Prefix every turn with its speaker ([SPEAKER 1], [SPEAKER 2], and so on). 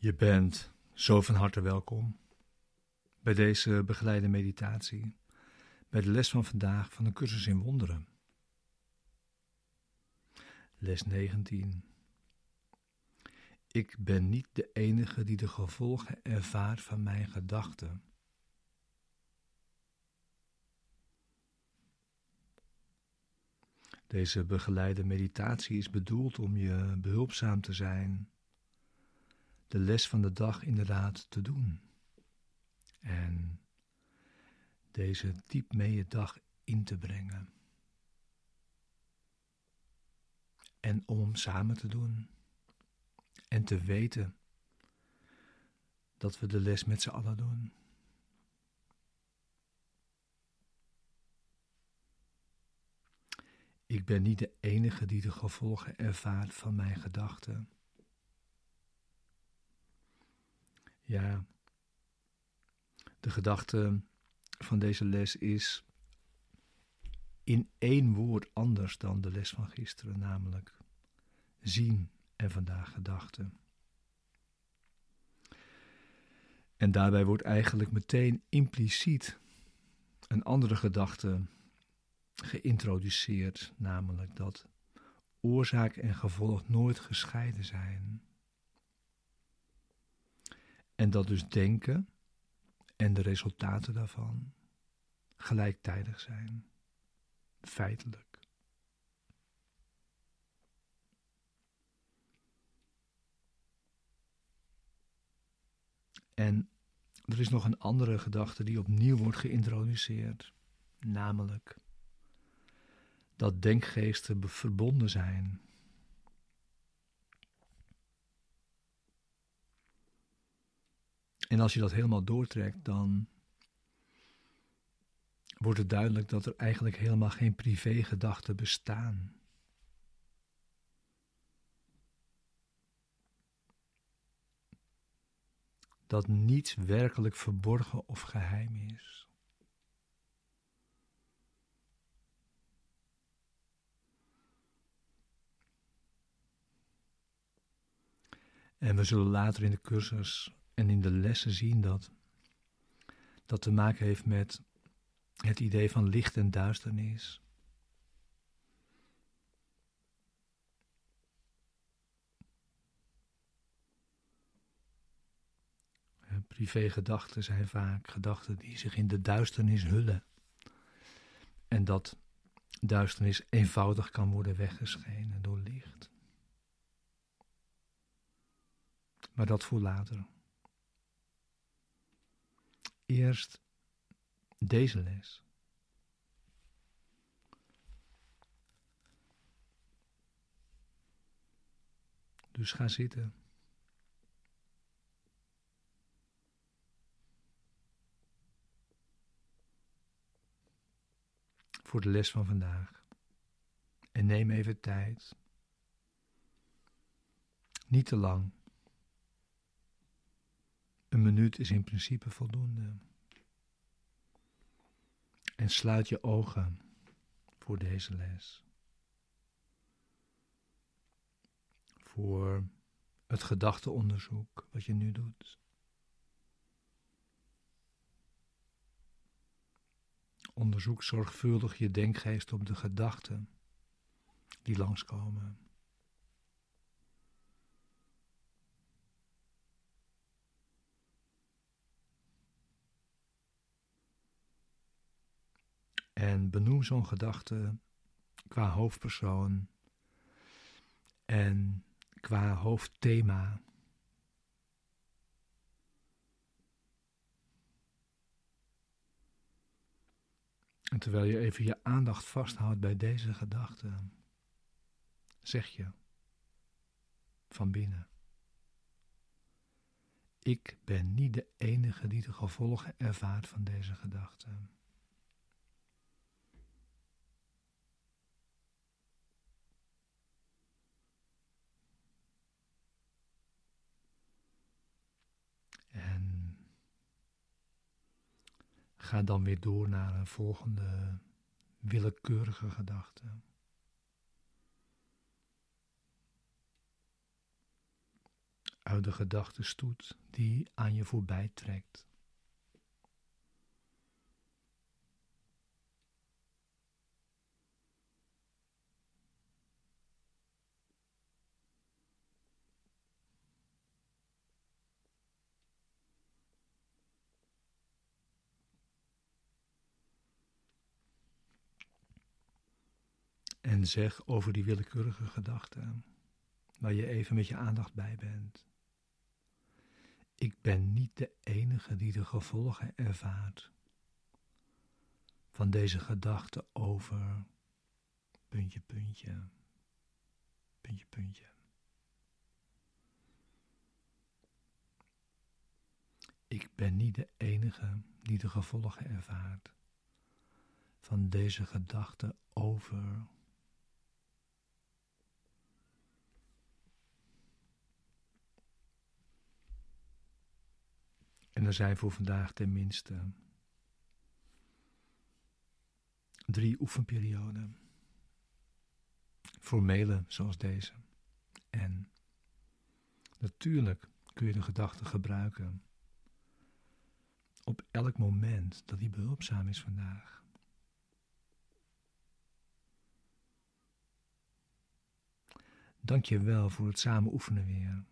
[SPEAKER 1] Je bent zo van harte welkom bij deze begeleide meditatie, bij de les van vandaag van de cursus in wonderen. Les 19. Ik ben niet de enige die de gevolgen ervaart van mijn gedachten. Deze begeleide meditatie is bedoeld om je behulpzaam te zijn de les van de dag inderdaad te doen. En deze diep mee je dag in te brengen. En om samen te doen. En te weten dat we de les met z'n allen doen. Ik ben niet de enige die de gevolgen ervaart van mijn gedachten. Ja, de gedachte van deze les is in één woord anders dan de les van gisteren, namelijk zien en vandaag gedachten. En daarbij wordt eigenlijk meteen impliciet een andere gedachte geïntroduceerd, namelijk dat oorzaak en gevolg nooit gescheiden zijn. En dat dus denken en de resultaten daarvan gelijktijdig zijn, feitelijk. En er is nog een andere gedachte die opnieuw wordt geïntroduceerd, namelijk dat denkgeesten verbonden zijn En als je dat helemaal doortrekt, dan wordt het duidelijk dat er eigenlijk helemaal geen privégedachten bestaan. Dat niets werkelijk verborgen of geheim is. En we zullen later in de cursus en in de lessen zien dat dat te maken heeft met het idee van licht en duisternis. Privégedachten zijn vaak gedachten die zich in de duisternis hullen. En dat duisternis eenvoudig kan worden weggeschenen door licht. Maar dat voor later eerst deze les. Dus ga zitten. Voor de les van vandaag. En neem even tijd. Niet te lang. Een minuut is in principe voldoende. En sluit je ogen voor deze les. Voor het gedachteonderzoek wat je nu doet. Onderzoek zorgvuldig je denkgeest op de gedachten die langskomen. En benoem zo'n gedachte qua hoofdpersoon en qua hoofdthema. En terwijl je even je aandacht vasthoudt bij deze gedachte, zeg je van binnen: Ik ben niet de enige die de gevolgen ervaart van deze gedachte. Ga dan weer door naar een volgende willekeurige gedachte. uit de gedachtenstoet die aan je voorbij trekt. En zeg over die willekeurige gedachten, waar je even met je aandacht bij bent. Ik ben niet de enige die de gevolgen ervaart van deze gedachte over puntje, puntje, puntje, puntje. Ik ben niet de enige die de gevolgen ervaart van deze gedachte over En er zijn voor vandaag tenminste drie oefenperioden. Formele zoals deze. En natuurlijk kun je de gedachte gebruiken op elk moment dat die behulpzaam is vandaag. Dank je wel voor het samen oefenen weer.